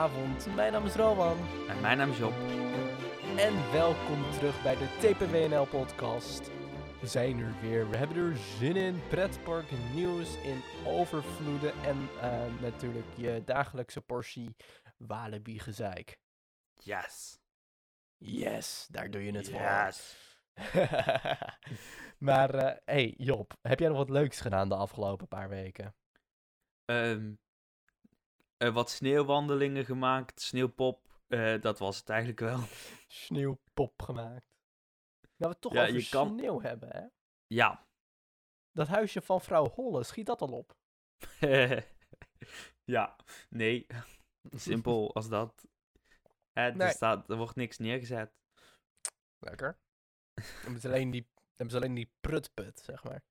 avond. Mijn naam is Rowan. En mijn naam is Job. En welkom terug bij de TPWNL podcast. We zijn er weer. We hebben er zin in. Pretpark nieuws in overvloeden. En eh, natuurlijk je dagelijkse portie Walibi gezeik. Yes. Yes, daar doe je het voor. Yes. maar eh hey Job, heb jij nog wat leuks gedaan de afgelopen paar weken? Ehm, eh, wat sneeuwwandelingen gemaakt, sneeuwpop. eh, dat was het eigenlijk wel. Sneeuwpop gemaakt. Nou, we toch Ja, over kan- sneeuw hebben, hè? Ja. Dat huisje van vrouw Holle, schiet dat al op? ja. Nee. Simpel als dat. Eh, er, staat, er wordt niks neergezet. Lekker. Dan hebben alleen die, dan hebben ze alleen die prutput, zeg maar.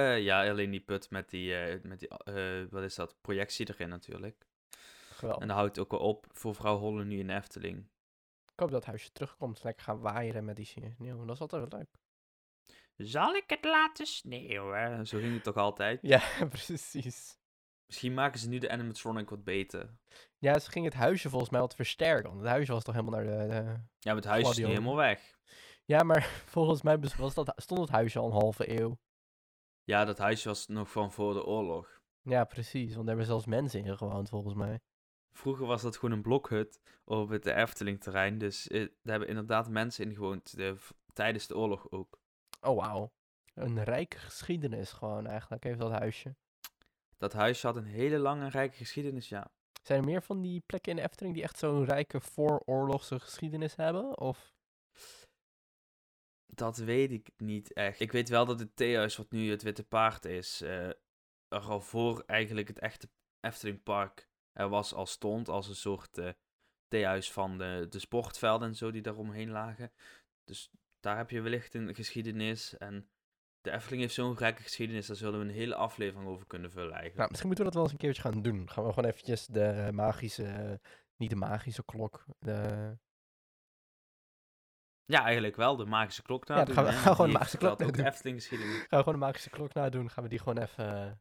Eh, ja, alleen die put met die, eh, met die eh, wat is dat, projectie erin natuurlijk. Geweldig. En dat houdt ook wel op voor vrouw Holle nu in de Efteling. Ik hoop dat het huisje terugkomt. Lekker gaan waaieren met die sneeuw. Dat is altijd wel leuk. Zal ik het laten sneeuwen? Zo ging het toch altijd? Ja, precies. Misschien maken ze nu de animatronic wat beter. Ja, ze ging het huisje volgens mij wat versterken. Want het huisje was toch helemaal naar de... de- Ja, maar het huis is nu helemaal weg. Ja, maar volgens mij was dat, stond het huisje al een halve eeuw. Ja, dat huis was nog van voor de oorlog. Ja, precies. Want daar hebben zelfs mensen in gewoond, volgens mij. Vroeger was dat gewoon een blokhut op het Efteling-terrein. Dus eh, daar hebben inderdaad mensen in gewoond de, tijdens de oorlog ook. Oh, wauw. Een rijke geschiedenis gewoon eigenlijk, heeft dat huisje. Dat huisje had een hele lange en rijke geschiedenis, ja. Zijn er meer van die plekken in de Efteling die echt zo'n rijke vooroorlogse geschiedenis hebben? Of... Dat weet ik niet echt. Ik weet wel dat het theehuis, wat nu het Witte Paard is, eh, er al voor eigenlijk het echte Eftelingpark er was al stond. Als een soort eh, theehuis van de, de sportvelden en zo die daaromheen lagen. Dus daar heb je wellicht een geschiedenis. En de Efteling heeft zo'n rijke geschiedenis, daar zullen we een hele aflevering over kunnen vullen eigenlijk. Nou, misschien moeten we dat wel eens een keertje gaan doen. Gaan we gewoon eventjes de eh, magische... niet de magische klok. De... Ja, eigenlijk wel, de magische klok Ja, nadoen. dan gaan we- hè. gaan we gewoon de magische klok nadoen. Efteling geschiedenis. Gaan we gewoon de magische klok nadoen. Gaan we die gewoon even... eh,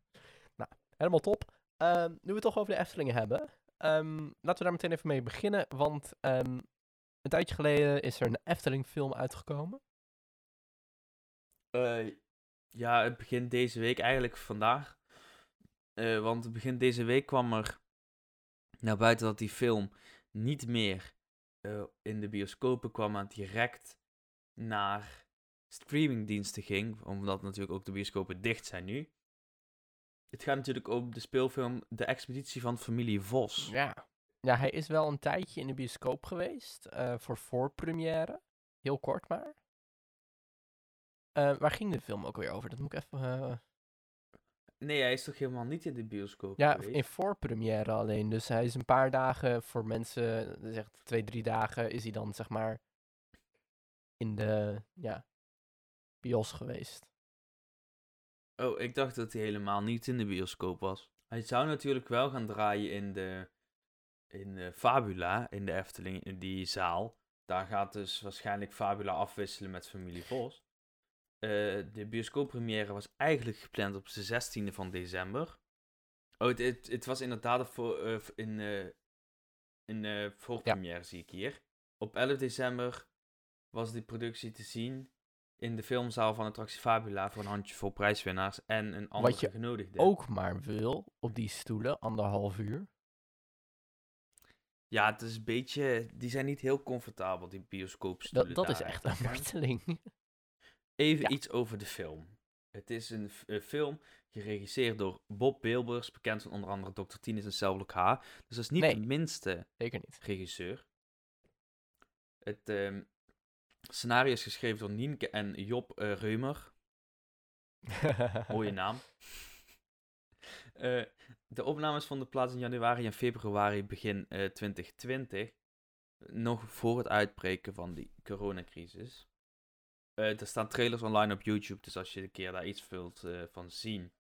Nou, helemaal top. Ehm, nu we het toch over de Eftelingen hebben. ehm, laten we daar meteen even mee beginnen. Want ehm, een tijdje geleden is er een Efteling film uitgekomen. Eh, ja, het begint deze week, eigenlijk vandaag. Eh, want het begin deze week kwam er naar buiten dat die film niet meer eh, in de bioscopen kwam, maar direct naar streamingdiensten ging. Omdat natuurlijk ook de bioscopen dicht zijn nu. Het gaat natuurlijk om de speelfilm De Expeditie van Familie Vos. Ja. Ja, hij is wel een tijdje in de bioscoop geweest. eh, voor voorpremière. Heel kort maar. Eh, waar ging de film ook weer over? Dat moet ik even... eh, Nee, hij is toch helemaal niet in de bioscoop Ja, geweest? in voorpremière alleen. Dus hij is een paar dagen voor mensen, zeg twee, drie dagen, is hij dan zeg maar in de ja, bios geweest. Oh, ik dacht dat hij helemaal niet in de bioscoop was. Hij zou natuurlijk wel gaan draaien in de, in de Fabula, in de Efteling, in die zaal. Daar gaat dus waarschijnlijk Fabula afwisselen met Familie Vos. Eh, de bioscooppremière was eigenlijk gepland op de 16e van december. Oh, het, het, het was inderdaad voor, eh, in, eh in voorpremière, zie ik hier. Op 11 december was die productie te zien in de filmzaal van attractie Fabula voor een handjevol prijswinnaars en een andere je genodigde. Ook maar wil op die stoelen, anderhalf uur. Ja, het is een beetje... Die zijn niet heel comfortabel, die Dat, bioscoopstoelen dat is daar echt een marteling. Even Ja. iets over de film. Het is een, film geregisseerd door Bob Beelbers, bekend van onder andere Dr. Tinus en Celblok H. Dus dat is niet Nee. de minste Zeker niet. regisseur. Het ehm, scenario is geschreven door Nienke en Job eh, Reumer. Mooie naam. Eh, de opnames vonden plaats in januari en februari begin eh, 2020. Nog voor het uitbreken van die coronacrisis. Eh, er staan trailers online op YouTube, dus als je een keer daar iets wilt eh, van zien,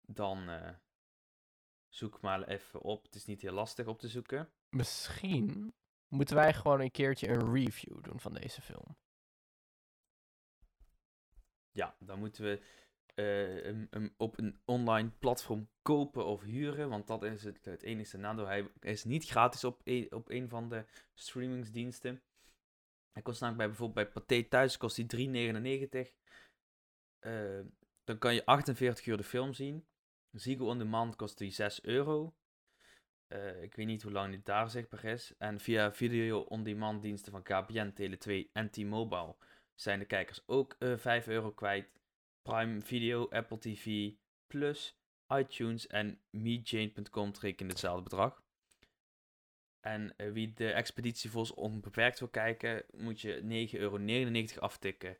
dan eh, zoek maar even op. Het is niet heel lastig op te zoeken. Misschien moeten wij gewoon een keertje een review doen van deze film. Ja, dan moeten we hem, hem op een online platform kopen of huren. Want dat is het, het enige nadeel. Hij is niet gratis op op een van de streamingsdiensten. Hij kost namelijk bij bijvoorbeeld bij Pathé Thuis kost hij 3,99. Eh, dan kan je 48 uur de film zien. Ziggo On Demand kost die 6 euro. Eh, ik weet niet hoe lang die daar zichtbaar is. En via video on demand diensten van KPN, Tele2 en T-Mobile zijn de kijkers ook uh, 5 euro kwijt. Prime Video, Apple TV, Plus, iTunes en MeJane.com rekenen hetzelfde bedrag. En uh, wie de expeditie volgens onbeperkt wil kijken, moet je 9,99 euro aftikken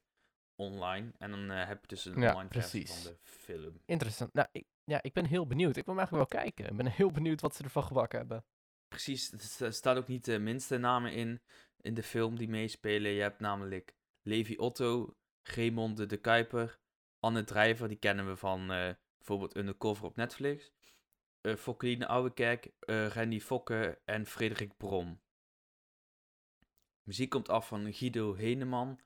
online. En dan uh, heb je dus een Ja, online versie van de film. Interessant. Nou, ik, ja, ik ben heel benieuwd. Ik wil hem eigenlijk wel kijken. Ik ben heel benieuwd wat ze ervan gebakken hebben. Precies, er sta- staan ook niet de minste namen in, in de film die meespelen. Je hebt namelijk Levi Otto, Raymond de, de Kuiper, Anne Drijver, die kennen we van eh, bijvoorbeeld Undercover op Netflix. Eh Fokkeline Ouwekerk, eh Randy Fokke en Frederik Brom. Muziek komt af van Guido Heneman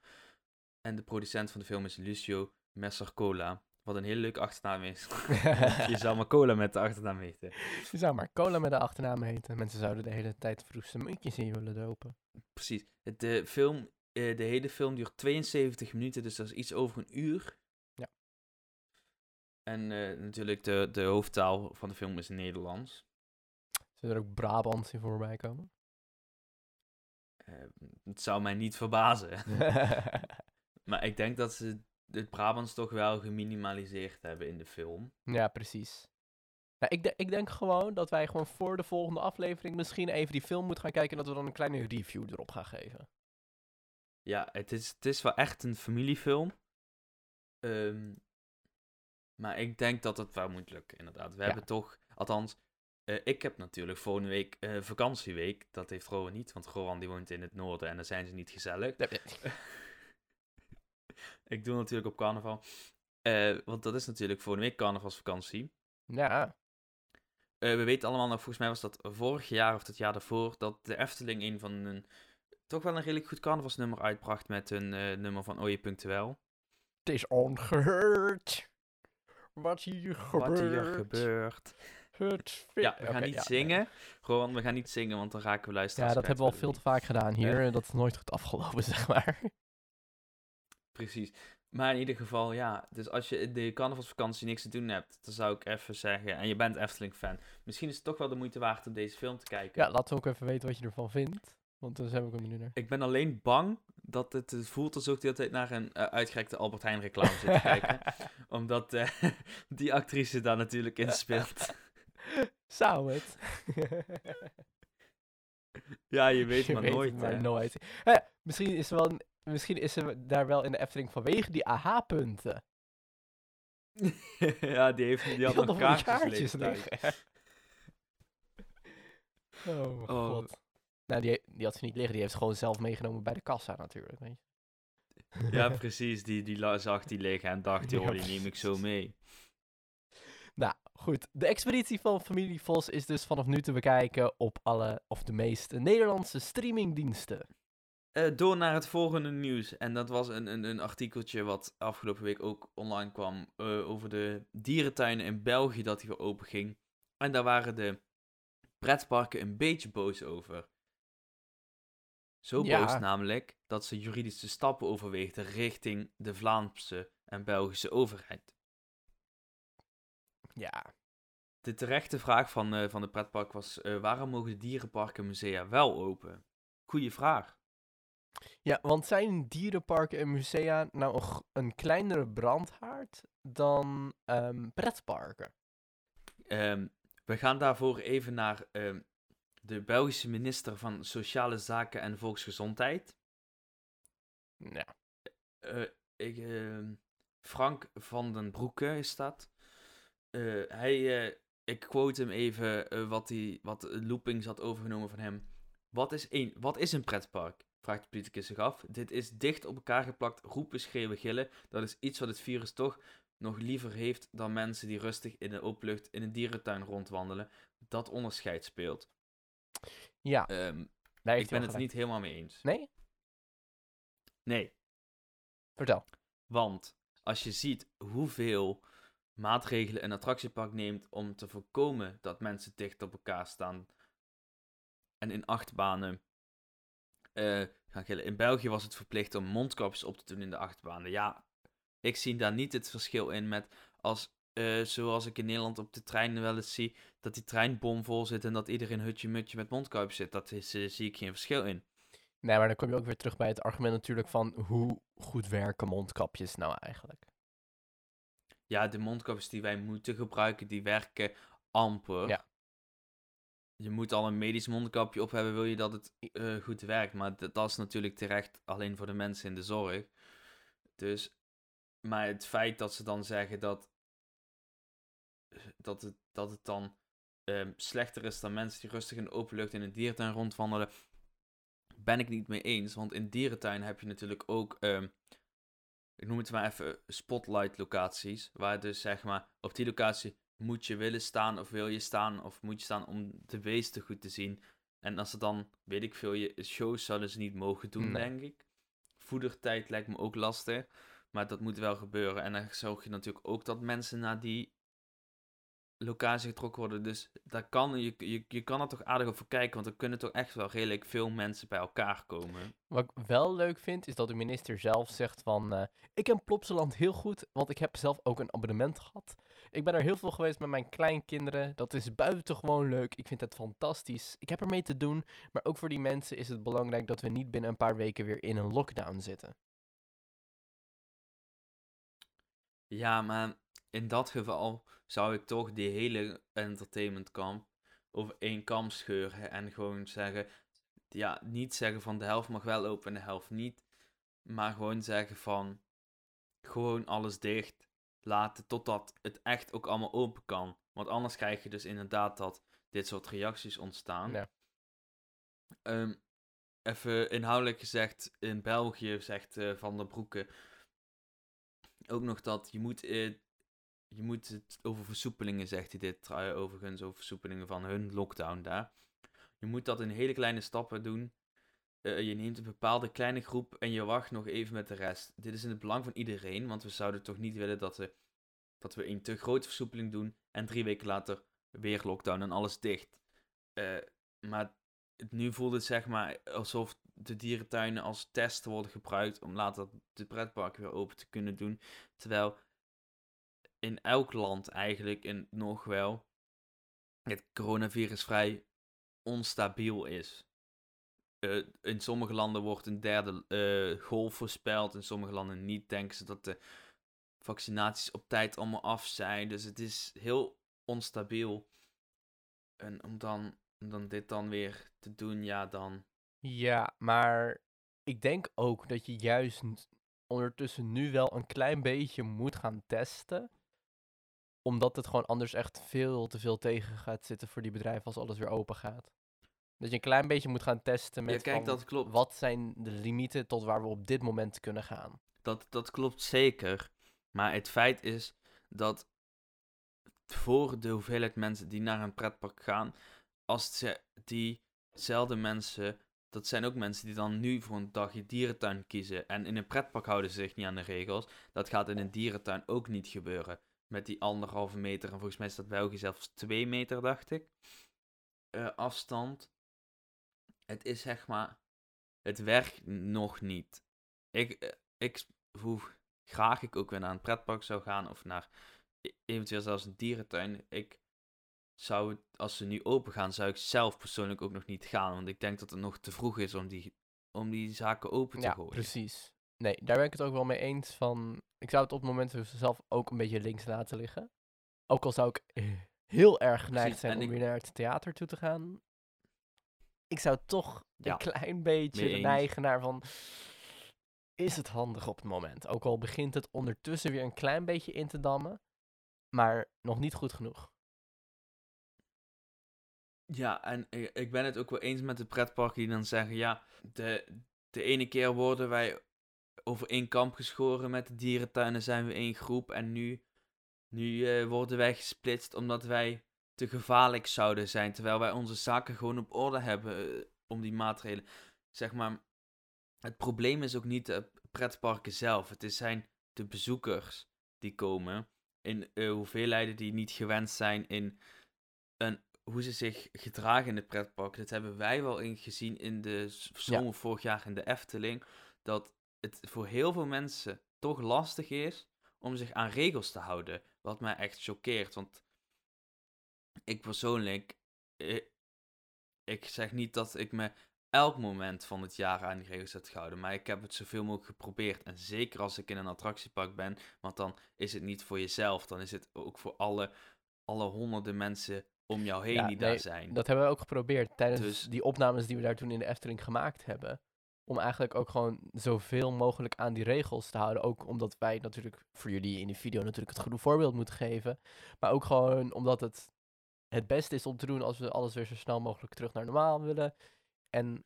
en de producent van de film is Lucio Messercola. Wat een hele leuke achternaam is. Je zou maar cola met de achternaam weten. Je zou maar cola met de achternaam heten. Mensen zouden de hele tijd vroegste muntjes in willen dopen. Precies. De, film, eh, de hele film duurt 72 minuten, dus dat is iets over een uur. En eh, natuurlijk, de, de hoofdtaal van de film is Nederlands. Zullen er ook Brabants in voorbij komen? Eh, het zou mij niet verbazen. maar ik denk dat ze het Brabants toch wel geminimaliseerd hebben in de film. ja, precies. Nou, ik, de- ik denk gewoon dat wij gewoon voor de volgende aflevering misschien even die film moeten gaan kijken en dat we dan een kleine review erop gaan geven. Ja, het is, het is wel echt een familiefilm. Ehm, maar ik denk dat het wel moet lukken, inderdaad. We Ja. hebben toch, althans, eh, ik heb natuurlijk volgende week eh, vakantieweek. Dat heeft Rowan niet, want Rowan die woont in het noorden en daar zijn ze niet gezellig. ik doe natuurlijk op carnaval. Eh, want dat is natuurlijk volgende week carnavalsvakantie. Ja, we weten allemaal nog, volgens mij was dat vorig jaar of het jaar daarvoor, dat de Efteling een van een, toch wel een redelijk goed carnavalsnummer uitbracht met een nummer van Oje.wel. het is ongehoord. Wat hier gebeurt. Wat hier gebeurt. Het Ja, we gaan niet ja, zingen. nee. Gewoon, we gaan niet zingen, want dan raken we luisteraars Ja, dat hebben we al veel te vaak gedaan hier. En Dat is nooit goed afgelopen, zeg maar. Precies. Maar in ieder geval, ja. Dus als je in de carnavalsvakantie niks te doen hebt, dan zou ik even zeggen, en je bent Efteling-fan, misschien is het toch wel de moeite waard om deze film te kijken. Ja, laat we ook even weten wat je ervan vindt. Want dan zijn we ook benieuwd naar. Ik ben alleen bang dat het voelt alsof ik de hele tijd naar een eh, uitgerekte Albert Heijn reclame zit te kijken. Omdat eh, die actrice daar natuurlijk in speelt. Zou het? Ja, je weet Je maar nooit. maar nooit. Misschien, is ze wel, misschien is ze daar wel in de Efteling vanwege die aha-punten. ja, die, heeft, die had nog nog kaartjes, kaartjes liggen. oh, mijn Oh. god. Nou, die, die had ze niet liggen. Die heeft ze gewoon zelf meegenomen bij de kassa natuurlijk. Weet je. Ja, precies. Die, die zag die liggen en dacht, joh, die neem ik zo mee. Nou, goed. De expeditie van familie Vos is dus vanaf nu te bekijken op alle, of de meeste Nederlandse streamingdiensten. Eh, door naar het volgende nieuws. En dat was een, een, een artikeltje wat afgelopen week ook online kwam eh, over de dierentuinen in België dat die weer open ging. En daar waren de pretparken een beetje boos over. Zo Ja. boos namelijk dat ze juridische stappen overweegden richting de Vlaamse en Belgische overheid. Ja, De terechte vraag van, eh, van de pretpark was: eh, waarom mogen de dierenparken en musea wel open? Goeie vraag. Ja, want zijn dierenparken en musea nou een kleinere brandhaard dan ehm, pretparken? Ehm, we gaan daarvoor even naar ehm, de Belgische minister van Sociale Zaken en Volksgezondheid. Ja, Eh, ik, ehm, Frank van den Broeke is dat. Eh, hij, eh, ik quote hem even eh, wat, hij, wat Loopings had overgenomen van hem. Wat is, een, wat is een pretpark? Vraagt de politicus zich af. Dit is dicht op elkaar geplakt, roepen, schreeuwen, gillen. Dat is iets wat het virus toch nog liever heeft dan mensen die rustig in de open lucht in een dierentuin rondwandelen. Dat onderscheid speelt. Ja Ehm, ik ben het gelijk. niet helemaal mee eens. Nee? Nee, Vertel. want als je ziet hoeveel maatregelen een attractiepark neemt om te voorkomen dat mensen dicht op elkaar staan. En in achtbanen. eh, in België was het verplicht om mondkapjes op te doen in de achtbanen. Ja, ik zie daar niet het verschil in met als, eh, zoals ik in Nederland op de trein wel eens zie, dat die trein bomvol zit en dat iedereen hutje-mutje met mondkapjes zit. Dat is, eh, zie ik geen verschil in. Nee, maar dan kom je ook weer terug bij het argument natuurlijk van hoe goed werken mondkapjes nou eigenlijk? Ja, de mondkapjes die wij moeten gebruiken, die werken amper. Ja. Je moet al een medisch mondkapje op hebben, wil je dat het eh, goed werkt. Maar dat, dat is natuurlijk terecht alleen voor de mensen in de zorg. Dus, maar het feit dat ze dan zeggen dat, dat, het, dat het dan ehm, slechter is dan mensen die rustig in de open lucht in een dierentuin rondwandelen, ben ik niet mee eens. Want in dierentuin heb je natuurlijk ook, ehm, ik noem het maar even spotlight locaties. Waar dus zeg maar, op die locatie moet je willen staan of wil je staan of moet je staan om de beesten goed te zien. En als ze dan, weet ik veel, je shows zouden ze niet mogen doen, Nee. denk ik. Voedertijd lijkt me ook lastig. Maar dat moet wel gebeuren. En dan zorg je natuurlijk ook dat mensen naar die locatie getrokken worden. Dus daar kan, je, je, je kan er toch aardig over kijken. Want er kunnen toch echt wel redelijk veel mensen bij elkaar komen. Wat ik wel leuk vind, is dat de minister zelf zegt van... eh, ik ken Plopsaland heel goed, want ik heb zelf ook een abonnement gehad. Ik ben er heel veel geweest met mijn kleinkinderen. Dat is buitengewoon leuk. Ik vind het fantastisch. Ik heb ermee te doen. Maar ook voor die mensen is het belangrijk dat we niet binnen een paar weken weer in een lockdown zitten. Ja, maar in dat geval zou ik toch die hele entertainmentkamp over één kam scheuren en gewoon zeggen, ja, niet zeggen van de helft mag wel open en de helft niet, maar gewoon zeggen van, gewoon alles dicht laten totdat het echt ook allemaal open kan. Want anders krijg je dus inderdaad dat dit soort reacties ontstaan. Ja. Ehm, even inhoudelijk gezegd, in België zegt eh, Van der Broeke ook nog dat je moet, eh, je moet het over versoepelingen, zegt hij dit eh, overigens, over versoepelingen van hun lockdown daar. Je moet dat in hele kleine stappen doen. Eh, je neemt een bepaalde kleine groep en je wacht nog even met de rest. Dit is in het belang van iedereen, want we zouden toch niet willen dat we, dat we een te grote versoepeling doen en drie weken later weer lockdown en alles dicht. Eh, maar nu voelt het zeg maar alsof de dierentuinen als test worden gebruikt om later de pretpark weer open te kunnen doen. Terwijl in elk land eigenlijk en nog wel het coronavirus vrij onstabiel is. Eh, in sommige landen wordt een derde eh, golf voorspeld, in sommige landen niet. Denken ze dat de vaccinaties op tijd allemaal af zijn. Dus het is heel onstabiel. En om dan, dan dit dan weer te doen, ja, dan. Ja, maar ik denk ook dat je juist ondertussen nu wel een klein beetje moet gaan testen. Omdat het gewoon anders echt veel te veel tegen gaat zitten voor die bedrijven als alles weer open gaat. Dat je een klein beetje moet gaan testen met ja, kijk, van, dat klopt. wat zijn de limieten tot waar we op dit moment kunnen gaan. Dat, dat klopt zeker. Maar het feit is dat voor de hoeveelheid mensen die naar een pretpark gaan, als ze diezelfde mensen, dat zijn ook mensen die dan nu voor een dagje dierentuin kiezen. En in een pretpark houden ze zich niet aan de regels. Dat gaat in een dierentuin ook niet gebeuren. Met die anderhalve meter, en volgens mij is dat België zelfs twee meter, dacht ik. eh, afstand. Het is zeg maar, het werkt nog niet. Ik, eh, ik, hoe graag ik ook weer naar een pretpark zou gaan of naar e- eventueel zelfs een dierentuin. Ik zou het, als ze nu open gaan, zou ik zelf persoonlijk ook nog niet gaan. Want ik denk dat het nog te vroeg is om die, om die zaken open te Ja, gooien. precies. Nee, daar ben ik het ook wel mee eens van... Ik zou het op het moment zelf ook een beetje links laten liggen. Ook al zou ik heel erg geneigd zijn om weer naar het theater toe te gaan. Ik zou toch Ja, een klein beetje neigen naar van... Is het handig op het moment? Ook al begint het ondertussen weer een klein beetje in te dammen. Maar nog niet goed genoeg. Ja, en ik, ik ben het ook wel eens met de pretparken die dan zeggen, ja, de, de ene keer worden wij over één kamp geschoren met de dierentuinen, zijn we één groep en nu, nu eh, worden wij gesplitst omdat wij te gevaarlijk zouden zijn, terwijl wij onze zaken gewoon op orde hebben eh, om die maatregelen. Zeg maar, het probleem is ook niet de pretparken zelf, het zijn de bezoekers die komen, in uh, hoeveelheden die niet gewend zijn in een, hoe ze zich gedragen in het pretpark. Dat hebben wij wel in gezien in de zomer vorig jaar in de Efteling. Dat het voor heel veel mensen toch lastig is om zich aan regels te houden. Wat mij echt choqueert. Want ik persoonlijk, ik, eh, ik zeg niet dat ik me elk moment van het jaar aan die regels heb gehouden. Maar ik heb het zoveel mogelijk geprobeerd. En zeker als ik in een attractiepark ben. Want dan is het niet voor jezelf. Dan is het ook voor alle, alle honderden mensen om jou heen die daar zijn. Dat hebben we ook geprobeerd tijdens dus die opnames die we daar toen in de Efteling gemaakt hebben. Om eigenlijk ook gewoon zoveel mogelijk aan die regels te houden. Ook omdat wij natuurlijk voor jullie in die video natuurlijk het goede voorbeeld moeten geven. Maar ook gewoon omdat het het beste is om te doen als we alles weer zo snel mogelijk terug naar normaal willen. En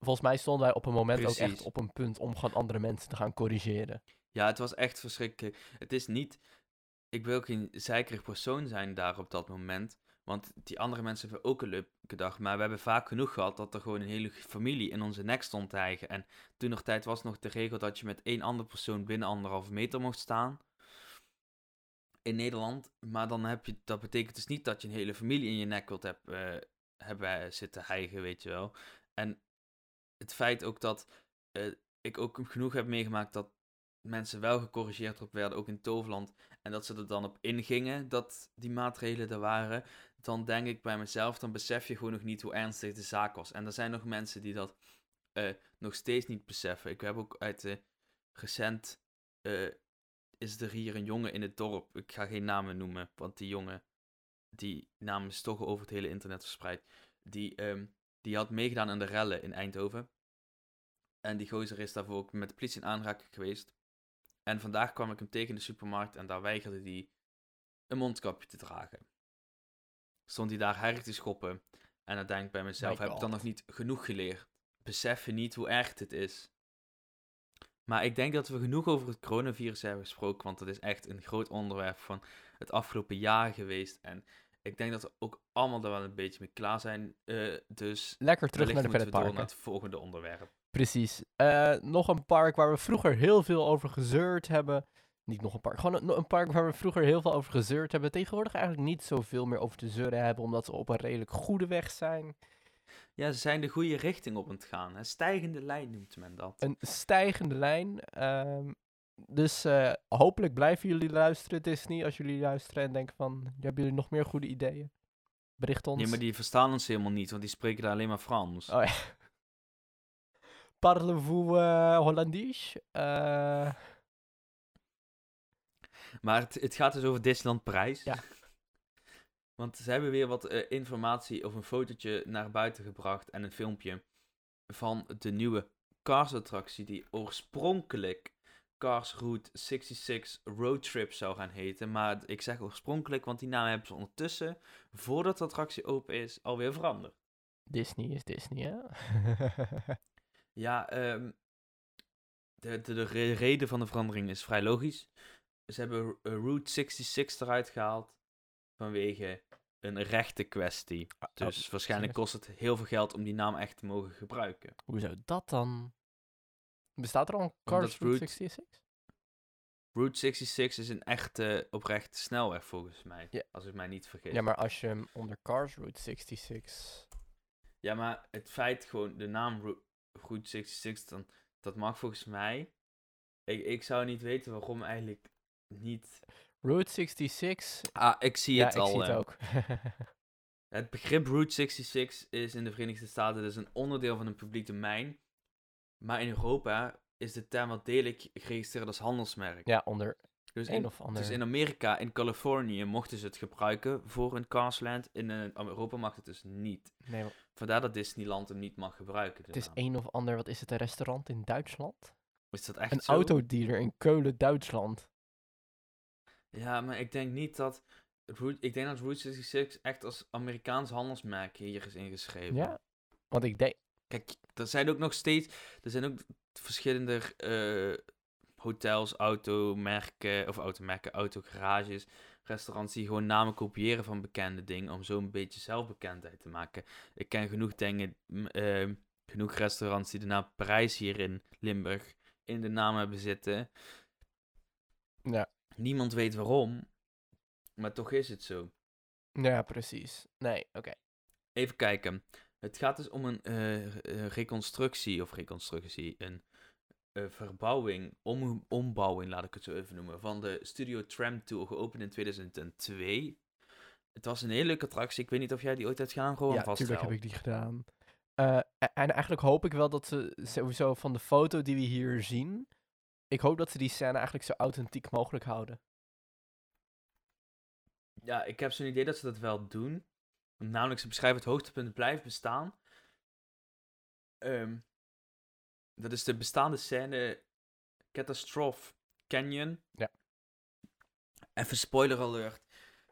volgens mij stonden wij op een moment ook echt op een punt om gewoon andere mensen te gaan corrigeren. Ja, het was echt verschrikkelijk. Het is niet. Ik wil geen zeikerig persoon zijn daar op dat moment. Want die andere mensen hebben ook een leuke dag. Maar we hebben vaak genoeg gehad dat er gewoon een hele familie in onze nek stond te hijgen. En toen nog tijd was nog de regel dat je met één andere persoon binnen anderhalve meter mocht staan. In Nederland. Maar dan heb je, dat betekent dus niet dat je een hele familie in je nek wilt heb, uh, hebben zitten hijgen, weet je wel. En het feit ook dat uh, ik ook genoeg heb meegemaakt dat mensen wel gecorrigeerd op werden, ook in Toverland. En dat ze er dan op ingingen dat die maatregelen er waren. Dan denk ik bij mezelf, dan besef je gewoon nog niet hoe ernstig de zaak was. En er zijn nog mensen die dat uh, nog steeds niet beseffen. Ik heb ook uit de recent uh, is er hier een jongen in het dorp. Ik ga geen namen noemen, want die jongen, die naam is toch over het hele internet verspreid. Die, um, die had meegedaan aan de rellen in Eindhoven. En die gozer is daarvoor ook met de politie in aanraking geweest. En vandaag kwam ik hem tegen in de supermarkt en daar weigerde hij een mondkapje te dragen. Stond hij daar herrie te schoppen. En dan denk ik bij mezelf, heb ik dan nog niet genoeg geleerd? Besef je niet hoe erg dit is? Maar ik denk dat we genoeg over het coronavirus hebben gesproken, want dat is echt een groot onderwerp van het afgelopen jaar geweest. En ik denk dat we ook allemaal er wel een beetje mee klaar zijn. Uh, dus lekker terug naar de naar het volgende onderwerp. Precies. Uh, nog een park waar we vroeger heel veel over gezeurd hebben. Niet nog een park, gewoon een, een, park waar we vroeger heel veel over gezeurd hebben. Tegenwoordig eigenlijk niet zoveel meer over te zeuren hebben, omdat we op een redelijk goede weg zijn. Ja, ze zijn de goede richting op het gaan. Een stijgende lijn noemt men dat. Een stijgende lijn. Um, dus uh, hopelijk blijven jullie luisteren, Disney. Als jullie luisteren en denken van, hebben jullie nog meer goede ideeën? Bericht ons. Nee, maar die verstaan ons helemaal niet, want die spreken daar alleen maar Frans. Oh ja. Parlez-vous uh, Hollandisch? Uh... Maar het, het gaat dus over Disneyland Prijs. Ja. Want ze hebben weer wat uh, informatie of een fotootje naar buiten gebracht en een filmpje van de nieuwe Cars-attractie die oorspronkelijk Cars Route 66 Road Trip zou gaan heten. Maar ik zeg oorspronkelijk, want die naam hebben ze ondertussen, voordat de attractie open is, alweer veranderd. Disney is Disney, hè? ja, um, de, de, de, reden van de verandering is vrij logisch. Ze hebben Route 66 eruit gehaald vanwege een rechte kwestie. Ah, dus oh, waarschijnlijk kost het heel veel geld om die naam echt te mogen gebruiken. Hoe zou dat dan? Bestaat er al een Cars Route 66? Route 66 is een echte, oprechte snelweg volgens mij. Als ik mij niet vergeet. Ja, maar als je hem onder Cars Route 66... Ja, maar het feit gewoon, de naam Route 66, dan, dat mag volgens mij... Ik, ik zou niet weten waarom eigenlijk niet... Route 66... Ah, ik zie het al. ik zie het ook. het begrip Route 66 is in de Verenigde Staten dus een onderdeel van een publiek domein maar in Europa is de term wel degelijk geregistreerd als handelsmerk. Ja, onder dus in, of ander. Dus in Amerika, in Californië, mochten ze het gebruiken voor een Carsland. In uh, Europa mag het dus niet. Nee, Vandaar dat Disneyland hem niet mag gebruiken. Het is een of ander, wat is het, een restaurant in Duitsland? Is dat echt Een zo? autodealer in Keulen, Duitsland. Ja, maar ik denk niet dat... Ik denk dat Route 66 echt als Amerikaans handelsmerk hier is ingeschreven. Ja, want ik denk, Kijk, er zijn ook nog steeds. Er zijn ook verschillende uh, hotels, automerken. Of automerken, autogarages. Restaurants die gewoon namen kopiëren van bekende dingen. Om zo een beetje zelfbekendheid te maken. Ik ken genoeg dingen. Uh, genoeg restaurants die de naam Parijs hier in Limburg in de naam hebben zitten. Ja. Niemand weet waarom, maar toch is het zo. Ja, precies. Nee, oké. Even kijken. Het gaat dus om een eh, eh, reconstructie, of reconstructie, een eh, verbouwing, om, ombouwing, laat ik het zo even noemen, van de Studio Tram Tour, geopend in 2002. Het was een hele leuke attractie. Ik weet niet of jij die ooit hebt gedaan, gewoon Ja, natuurlijk heb ik die gedaan. En eigenlijk hoop ik wel dat ze sowieso van de foto die we hier zien, ik hoop dat ze die scène eigenlijk zo authentiek mogelijk houden. Ja, ik heb zo'n idee dat ze dat wel doen. Namelijk, ze beschrijven het hoogtepunt blijft bestaan. Ehm, dat is de bestaande scène Catastrophe Canyon. Ja. Even spoiler alert.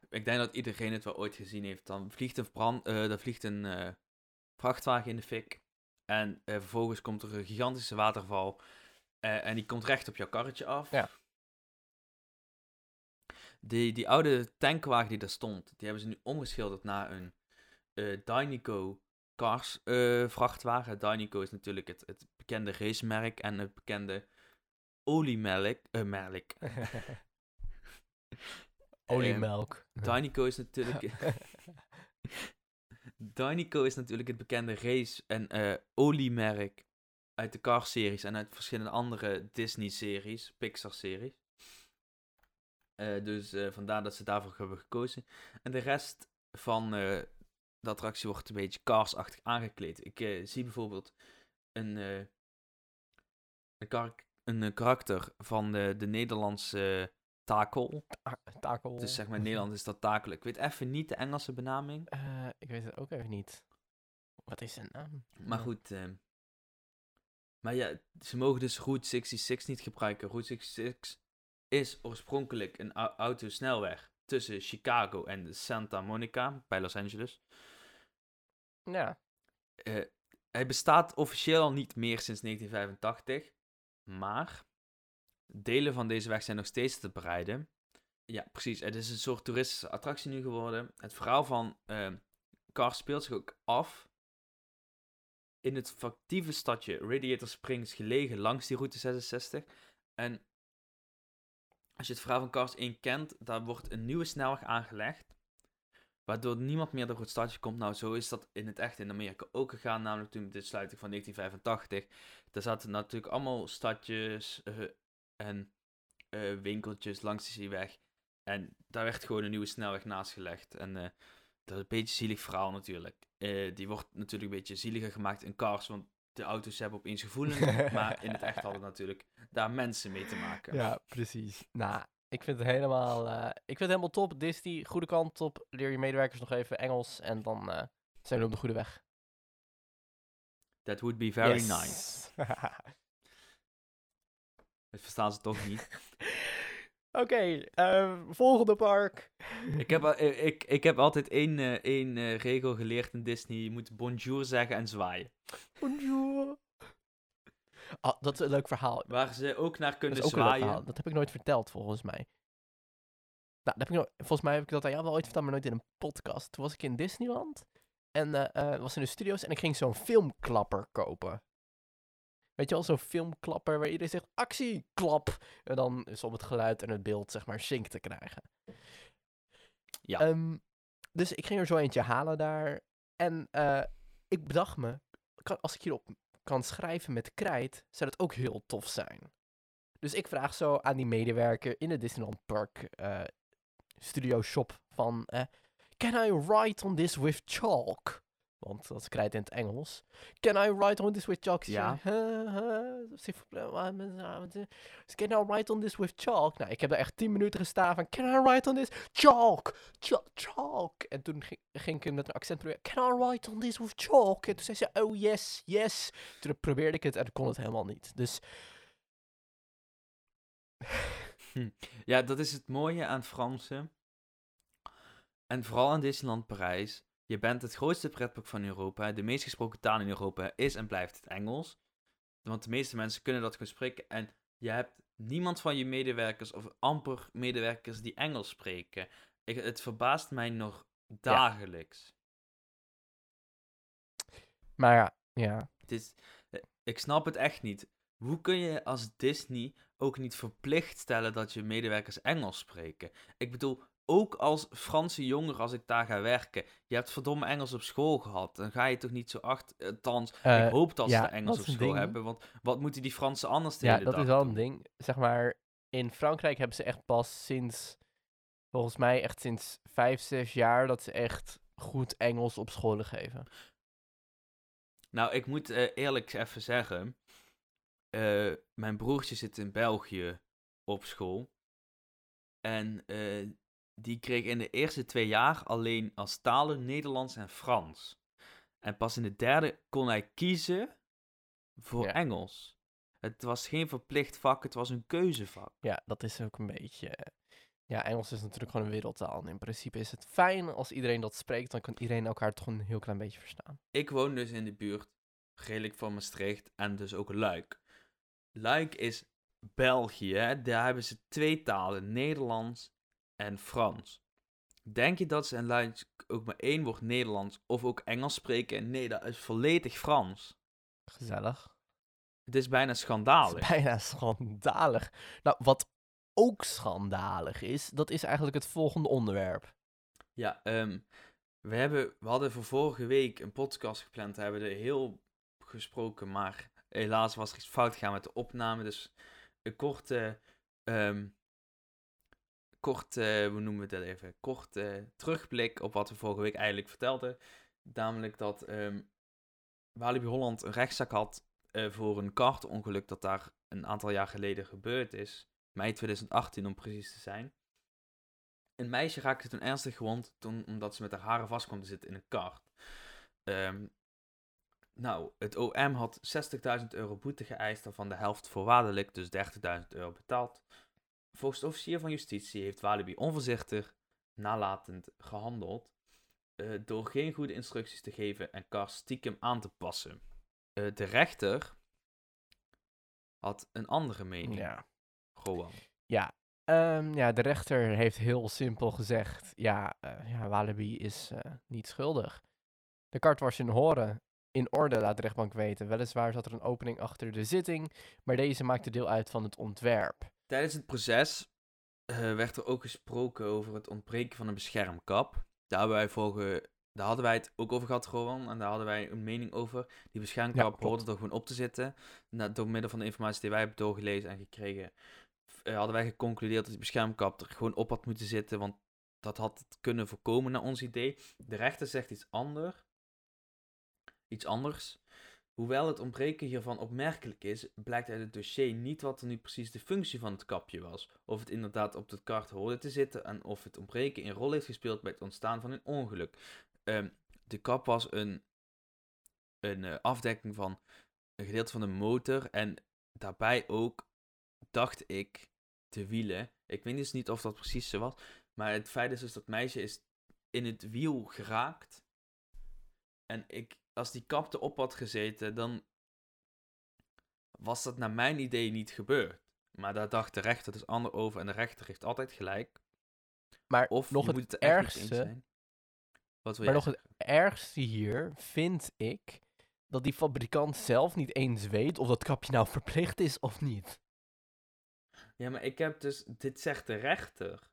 Ik denk dat iedereen het wel ooit gezien heeft. Dan vliegt een, brand, eh, dan vliegt een eh, vrachtwagen in de fik. En eh, vervolgens komt er een gigantische waterval. en die komt recht op jouw karretje af. Ja. Die, die oude tankwagen die daar stond, die hebben ze nu omgeschilderd naar een eh Dynico Cars eh, vrachtwagen. Dynico is natuurlijk het, het bekende racemerk en het bekende oliemelk. eh melk. Oliemelk. Dynico is natuurlijk... Dynico is natuurlijk het bekende race- en eh oliemerk uit de Cars-series en uit verschillende andere Disney-series, Pixar-series. Dus vandaar dat ze daarvoor hebben gekozen. En de rest van de attractie wordt een beetje Cars-achtig aangekleed. Ik eh, zie bijvoorbeeld een, eh, een, kar- een eh, karakter van de, de Nederlandse takel. Ta- takel. Dus zeg maar in Nederland is dat takel. Ik weet even niet de Engelse benaming. Ik weet het ook even niet. Wat is zijn naam? Maar goed. ehm, maar ja, ze mogen dus Route 66 niet gebruiken. Route 66 is oorspronkelijk een au- autosnelweg tussen Chicago en Santa Monica bij Los Angeles. Ja. Eh, hij bestaat officieel al niet meer sinds 1985. Maar delen van deze weg zijn nog steeds te bereiden. Ja, precies. Het is een soort toeristische attractie nu geworden. Het verhaal van ehm Cars speelt zich ook af in het fictieve stadje Radiator Springs, gelegen langs die route 66. En als je het verhaal van Cars 1 kent, daar wordt een nieuwe snelweg aangelegd. Waardoor niemand meer door het stadje komt. Nou, zo is dat in het echt in Amerika ook gegaan. Namelijk toen met de sluiting van 1985. Daar zaten natuurlijk allemaal stadjes eh, en eh, winkeltjes langs die weg. En daar werd gewoon een nieuwe snelweg naast gelegd. En eh, dat is een beetje een zielig verhaal natuurlijk. Die wordt natuurlijk een beetje zieliger gemaakt in Cars. Want de auto's hebben opeens gevoelens. maar in het echt hadden natuurlijk daar mensen mee te maken. Ja, precies. Nou, ik vind het helemaal, eh, ik vind het helemaal top. Disney, goede kant op. Leer je medewerkers nog even Engels en dan eh, zijn we op de goede weg. That would be very Yes. nice. Dat verstaan ze toch niet. Oké, eh, volgende park. ik, heb, eh, ik, ik heb altijd één, één regel geleerd in Disney. Je moet bonjour zeggen en zwaaien. Bonjour. Ah, dat is een leuk verhaal. Waar ze ook naar Dat kunnen is ook een leuk zwaaien. verhaal. Dat heb ik nooit verteld, volgens mij. Nou, dat heb ik nooit, volgens mij heb ik dat aan jou wel ooit verteld, maar nooit in een podcast. Toen was ik in Disneyland. En eh, was in de studio's en ik ging zo'n filmklapper kopen. Weet je wel, zo'n filmklapper waar iedereen zegt, actie, klap. En dan is om het geluid en het beeld, zeg maar, sync te krijgen. Ja. Ehm, dus ik ging er zo eentje halen daar. En eh, ik bedacht me, kan, als ik hierop kan schrijven met krijt, zou dat ook heel tof zijn. Dus ik vraag zo aan die medewerker in de Disneyland Park eh, studio shop van... eh, Can I write on this with chalk? Want dat is krijt in het Engels. Can I write on this with chalk? Ja. zei, "Huh, huh, s'il vous plaît, wat met- wat- wat- Can I write on this with chalk? Nou, ik heb er echt 10 minuten gestaan van... Can I write on this? Chalk! Cha- Chalk! En toen ging, ging ik met een accent proberen. Can I write on this with chalk? En toen zei ze, oh yes, yes. Toen probeerde ik het en ik kon het helemaal niet. Dus Ja, dat is het mooie aan het Franse. En vooral aan Disneyland Parijs. Je bent het grootste pretpark van Europa. De meest gesproken taal in Europa is en blijft het Engels. Want de meeste mensen kunnen dat gewoon spreken. En je hebt niemand van je medewerkers of amper medewerkers die Engels spreken. Ik, het verbaast mij nog dagelijks. Maar ja, ja. Het is, eh, ik snap het echt niet. hoe kun je als Disney ook niet verplicht stellen dat je medewerkers Engels spreken? Ik bedoel, ook als Franse jonger, als ik daar ga werken, je hebt verdomme Engels op school gehad. Dan ga je toch niet zo achter. Althans, Eh, ik hoop dat ja, ze Engels op school ding. hebben. Want wat moeten die Fransen anders de Ja, dat dag is wel een ding. Zeg maar, in Frankrijk hebben ze echt pas sinds, volgens mij echt sinds vijf, zes jaar, dat ze echt goed Engels op scholen geven. Nou, ik moet eh, eerlijk even zeggen. eh, mijn broertje zit in België op school. En eh, die kreeg in de eerste twee jaar alleen als talen Nederlands en Frans. En pas in de derde kon hij kiezen voor Ja. Engels. Het was geen verplicht vak, het was een keuzevak. Ja, dat is ook een beetje. eh, Ja, Engels is natuurlijk gewoon een wereldtaal. En in principe is het fijn als iedereen dat spreekt, dan kan iedereen elkaar toch een heel klein beetje verstaan. Ik woon dus in de buurt, redelijk van Maastricht en dus ook Luik. Luik is België, daar hebben ze twee talen, Nederlands en Frans. Denk je dat ze in Luik ook maar één woord Nederlands of ook Engels spreken? Nee, dat is volledig Frans. Gezellig. Het is bijna Het schandalig. is bijna schandalig. Nou, wat ook schandalig is, dat is eigenlijk het volgende onderwerp. Ja, ehm, we, hebben, we hadden voor vorige week een podcast gepland. We hebben er heel gesproken, maar helaas was er iets fout gegaan met de opname. Dus een korte, ehm korte hoe noemen we dat even? Korte terugblik op wat we vorige week eigenlijk vertelden. Namelijk dat ehm Walibi Holland een rechtszaak had eh, voor een kartongeluk dat daar een aantal jaar geleden gebeurd is. Mei 2018 om precies te zijn. Een meisje raakte toen ernstig gewond toen, omdat ze met haar haren vast kwam te zitten in een kart. Ehm, nou, het OM had 60.000 euro boete geëist, waarvan de helft voorwaardelijk, dus 30.000 euro betaald. Volgens de officier van justitie heeft Walibi onvoorzichtig, nalatend gehandeld, eh, door geen goede instructies te geven en Kar stiekem aan te passen. Eh, de rechter had een andere mening. Ja. Gewoon. Ja, ehm, ja, de rechter heeft heel simpel gezegd: ja, eh, ja Walibi is niet schuldig. De kart was in horen. In orde, laat de rechtbank weten. Weliswaar zat er een opening achter de zitting, maar deze maakte deel uit van het ontwerp. Tijdens het proces eh, werd er ook gesproken over het ontbreken van een beschermkap. Daar, vorige, daar hadden wij het ook over gehad, Rowan. En daar hadden wij een mening over. Die beschermkap hoorde er gewoon op te zitten. Na, door middel van de informatie die wij hebben doorgelezen en gekregen, eh, hadden wij geconcludeerd dat die beschermkap er gewoon op had moeten zitten. Want dat had het kunnen voorkomen naar ons idee. De rechter zegt iets anders. Iets anders. Hoewel het ontbreken hiervan opmerkelijk is, blijkt uit het dossier niet wat er nu precies de functie van het kapje was. Of het inderdaad op de kart hoorde te zitten en of het ontbreken een rol heeft gespeeld bij het ontstaan van een ongeluk. Ehm, de kap was een, een eh, afdekking van een gedeelte van de motor en daarbij ook, dacht ik, de wielen. Ik weet dus niet of dat precies zo was, maar het feit is dus dat meisje is in het wiel geraakt. En ik, als die kap erop had gezeten, dan was dat naar mijn idee niet gebeurd. Maar daar dacht de rechter dus ander over en de rechter heeft altijd gelijk. Maar Of nog het er ergste, zijn. Wat wil maar nog het ergste hier vind ik dat die fabrikant zelf niet eens weet of dat kapje nou verplicht is of niet. Ja, maar ik heb dus, dit zegt de rechter.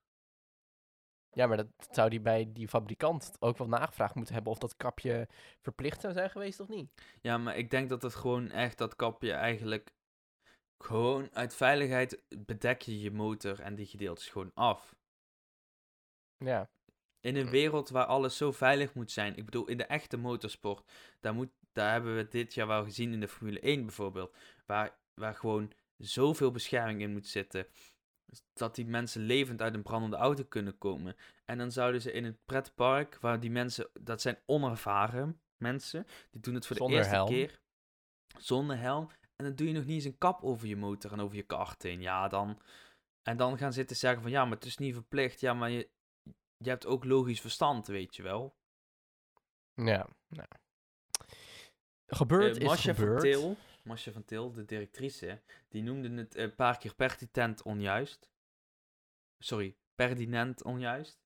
Ja, maar dat zou die bij die fabrikant ook wel nagevraagd moeten hebben of dat kapje verplicht zou zijn geweest of niet. Ja, maar ik denk dat het gewoon echt dat kapje eigenlijk gewoon uit veiligheid bedek je je motor en die gedeeltes gewoon af. Ja, In een wereld waar alles zo veilig moet zijn. Ik bedoel, in de echte motorsport, daar, moet, daar hebben we dit jaar wel gezien in de Formule 1 bijvoorbeeld. Waar, waar gewoon zoveel bescherming in moet zitten. Dat die mensen levend uit een brandende auto kunnen komen. En dan zouden ze in het pretpark, waar die mensen, dat zijn onervaren mensen, die doen het voor Zonder de eerste helm. keer. Zonder helm. En dan doe je nog niet eens een kap over je motor en over je kart heen. Ja, dan. En dan gaan zitten zeggen van ja, maar het is niet verplicht. Ja, maar je, je hebt ook logisch verstand, weet je wel. ja, nou. Gebeurd Eh, is gebeurd. Til, Masha van Til, de directrice, die noemde het een paar keer pertinent onjuist. Sorry, pertinent onjuist.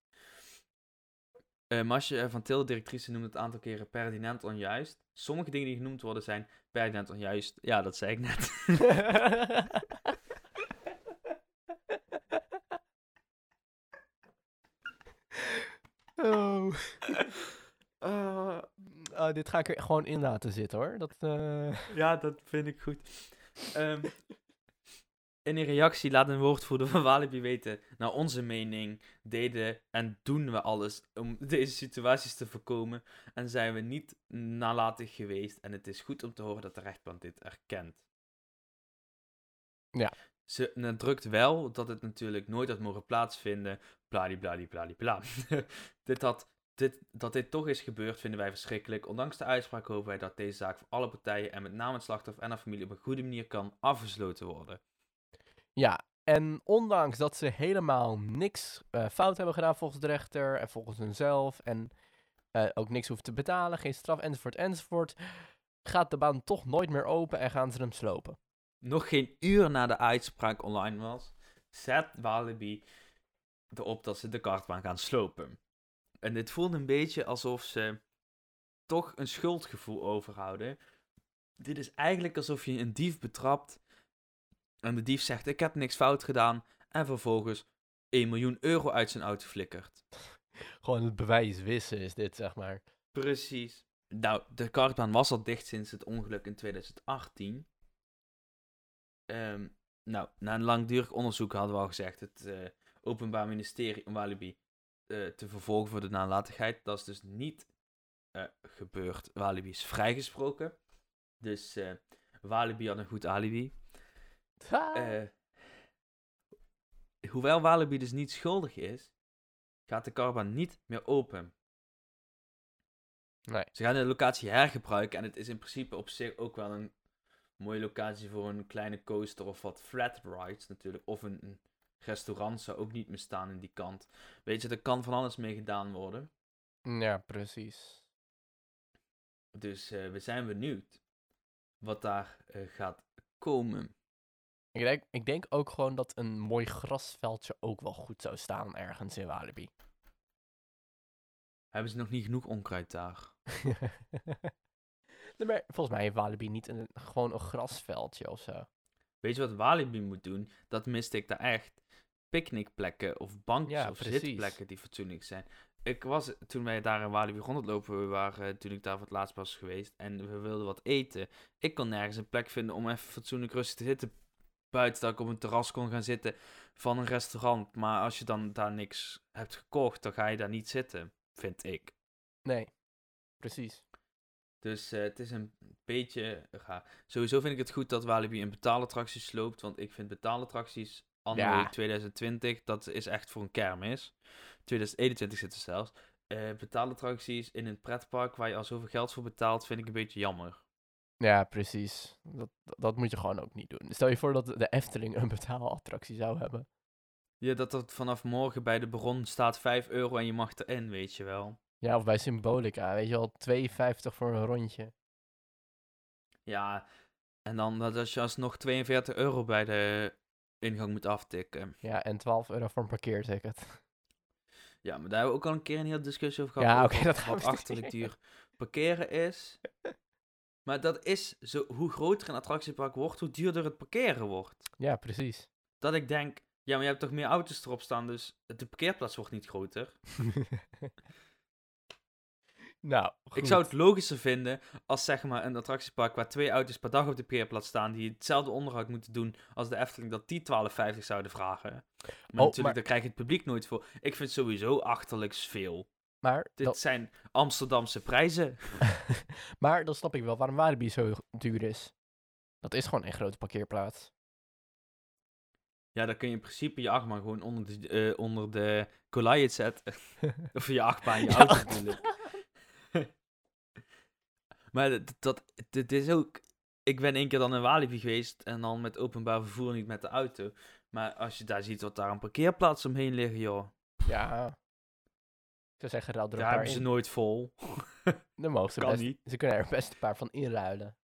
Uh, Masje van Til, directrice, noemt het aantal keren pertinent onjuist. Sommige dingen die genoemd worden zijn pertinent onjuist. Ja, dat zei ik net. oh. Uh, uh, dit ga ik er gewoon in laten zitten hoor. Dat, uh... Ja, dat vind ik goed. Um, in een reactie laat een woordvoerder van Walibi weten, naar onze mening deden en doen we alles om deze situaties te voorkomen en zijn we niet nalatig geweest en het is goed om te horen dat de rechtbank dit erkent. Ja. Ze nadrukt wel dat het natuurlijk nooit had mogen plaatsvinden, bladibladibladibla. dit had, dit, dat dit toch is gebeurd vinden wij verschrikkelijk. Ondanks de uitspraak hopen wij dat deze zaak voor alle partijen en met name het slachtoffer en haar familie op een goede manier kan afgesloten worden. Ja, en ondanks dat ze helemaal niks uh, fout hebben gedaan volgens de rechter en volgens hunzelf en uh, ook niks hoeven te betalen, geen straf enzovoort enzovoort, gaat de baan toch nooit meer open en gaan ze hem slopen. Nog geen uur na de uitspraak online was, zet Walibi erop dat ze de kartbaan gaan slopen. En dit voelt een beetje alsof ze toch een schuldgevoel overhouden. Dit is eigenlijk alsof je een dief betrapt en de dief zegt: Ik heb niks fout gedaan. En vervolgens 1 miljoen euro uit zijn auto flikkert. Gewoon het bewijs wissen is dit, zeg maar. Precies. Nou, de kartbaan was al dicht sinds het ongeluk in 2018. Ehm, nou, na een langdurig onderzoek hadden we al gezegd: het uh, Openbaar Ministerie om Walibi uh, te vervolgen voor de nalatigheid. Dat is dus niet uh, gebeurd. Walibi is vrijgesproken. Dus Walibi had een goed alibi. Uh, hoewel Walibi dus niet schuldig is, gaat de kartbaan niet meer open. Nee. Ze gaan de locatie hergebruiken en het is in principe op zich ook wel een mooie locatie voor een kleine coaster of wat flat rides natuurlijk. Of een, een restaurant zou ook niet meer staan in die kant. Weet je, er kan van alles mee gedaan worden. Ja, precies. Dus uh, we zijn benieuwd wat daar uh, gaat komen. Ik denk, ik denk ook gewoon dat een mooi grasveldje ook wel goed zou staan ergens in Walibi. Hebben ze nog niet genoeg onkruid daar? nee, maar volgens mij heeft Walibi niet een, gewoon een grasveldje of zo. Weet je wat Walibi moet doen? Dat miste ik daar echt. Picknickplekken of bankjes Ja, of precies. zitplekken die fatsoenlijk zijn. Ik was, toen wij daar in Walibi rondlopen we waren, toen ik daar voor het laatst was geweest, en we wilden wat eten. Ik kon nergens een plek vinden om even fatsoenlijk rustig te zitten buiten dat ik op een terras kon gaan zitten van een restaurant. Maar als je dan daar niks hebt gekocht, dan ga je daar niet zitten, vind ik. Nee, precies. Dus uh, het is een beetje gaar. Sowieso vind ik het goed dat Walibi een betaalattractie sloopt, want ik vind betaalattracties anno Ja. 2020, dat is echt voor een kermis. 2021 zit er zelfs. Uh, betaalattracties in een pretpark waar je al zoveel geld voor betaalt, vind ik een beetje jammer. Ja, precies. Dat, dat moet je gewoon ook niet doen. Stel je voor dat de Efteling een betaalattractie zou hebben. Ja, dat dat vanaf morgen bij de bron staat 5 euro en je mag erin, weet je wel. Ja, of bij Symbolica, weet je wel, 2,50 voor een rondje. Ja, en dan dat als je alsnog 42 euro bij de ingang moet aftikken. Ja, en 12 euro voor een parkeerticket. Ja, maar daar hebben we ook al een keer een hele discussie over gehad. Ja, oké, dat gaan wat we achterlijk duur parkeren is. Maar dat is zo, hoe groter een attractiepark wordt, hoe duurder het parkeren wordt. Ja, precies. Dat ik denk, ja, maar je hebt toch meer auto's erop staan, dus de parkeerplaats wordt niet groter. nou, Ik zou het logischer vinden als zeg maar een attractiepark waar twee auto's per dag op de parkeerplaats staan, die hetzelfde onderhoud moeten doen als de Efteling, dat die 12,50 zouden vragen. Maar natuurlijk, maar- daar krijg je het publiek nooit voor. Ik vind sowieso achterlijks veel. Maar, Dit dat, zijn Amsterdamse prijzen. maar dan snap ik wel waarom Walibi zo duur is. Dat is gewoon een grote parkeerplaats. Ja, dan kun je in principe je achtbaan gewoon onder de, onder de Goliath zetten. of je achtbaan, je Ja, auto ik. Maar dat, dat, dit is ook... Ik ben één keer dan in Walibi geweest en dan met openbaar vervoer, niet met de auto. Maar als je daar ziet wat daar een parkeerplaats omheen liggen, joh. Ja. Ik zou zeggen, ruil er een Daar hebben ze in. nooit vol. Dan mogen ze, kan best, niet. ze kunnen er best een paar van inruilen.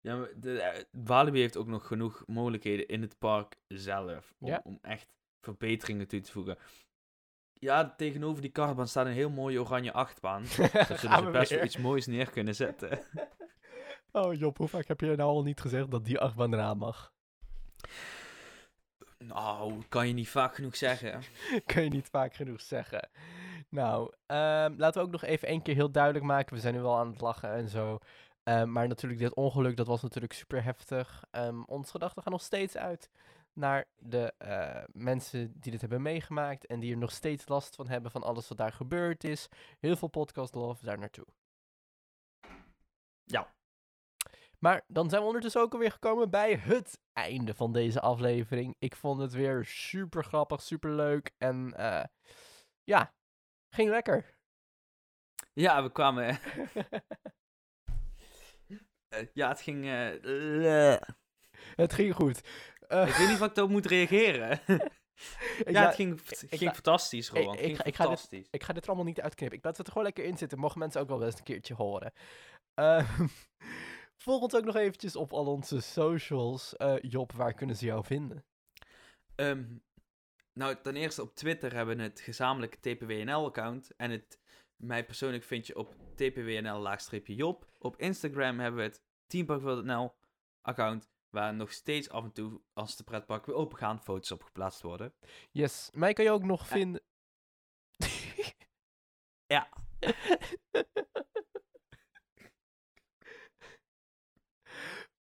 Ja, maar de, eh, Walibi heeft ook nog genoeg mogelijkheden in het park zelf. Om, Ja. om echt verbeteringen toe te voegen. Ja, tegenover die kartbaan staat een heel mooie oranje achtbaan. Daar zullen ze we best wel iets moois neer kunnen zetten. Oh Job, hoe vaak heb je nou al niet gezegd dat die achtbaan eraan mag? Nou, kan je niet vaak genoeg zeggen. Kun je niet vaak genoeg zeggen. Nou, ehm, laten we ook nog even één keer heel duidelijk maken. We zijn nu wel aan het lachen en zo. Ehm, maar natuurlijk, dit ongeluk, dat was natuurlijk super heftig. Ehm onze gedachten gaan nog steeds uit naar de eh, mensen die dit hebben meegemaakt. En die er nog steeds last van hebben van alles wat daar gebeurd is. Heel veel podcast love daar naartoe. Ja. Maar dan zijn we ondertussen ook alweer gekomen bij het einde van deze aflevering. Ik vond het weer super grappig, super leuk. En eh, ja, ging lekker. Ja, we kwamen... eh, ja, het ging... het ging goed. Eh, ik weet niet wat ik daarop moet reageren. ja, het ging, het ik ging fantastisch, Rowan. ik- ging ik ga- ik ga dit- fantastisch. ik ga dit er allemaal niet uitknippen. Ik laat het er gewoon lekker in zitten. Mogen mensen ook wel best een keertje horen. Ehm, volg ons ook nog eventjes op al onze socials. Eh, Job, waar kunnen ze jou vinden? Ehm, nou, ten eerste op Twitter hebben we het gezamenlijke TPWNL-account. En het, mij persoonlijk vind je op TPWNL-job. Op Instagram hebben we het teampark.nl-account. Waar nog steeds af en toe, als de pretparken weer open gaan, foto's op geplaatst worden. Yes, mij kan je ook nog vinden. Ja.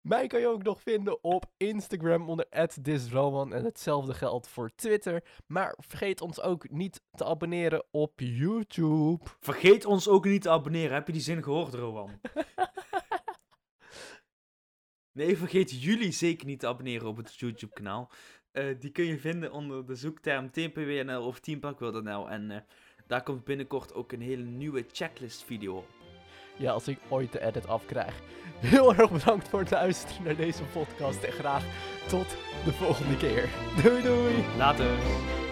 Mij kan je ook nog vinden op Instagram onder @thisroman en hetzelfde geldt voor Twitter. Maar vergeet ons ook niet te abonneren op YouTube. Vergeet ons ook niet te abonneren. Heb je die zin gehoord, Rowan? Nee, vergeet jullie zeker niet te abonneren op het YouTube-kanaal. Eh, die kun je vinden onder de zoekterm TPWNL of Teampark.nl. En eh, daar komt binnenkort ook een hele nieuwe checklist-video op. Ja, als ik ooit de edit afkrijg. Heel erg bedankt voor het luisteren naar deze podcast en graag tot de volgende keer. Doei doei! Later!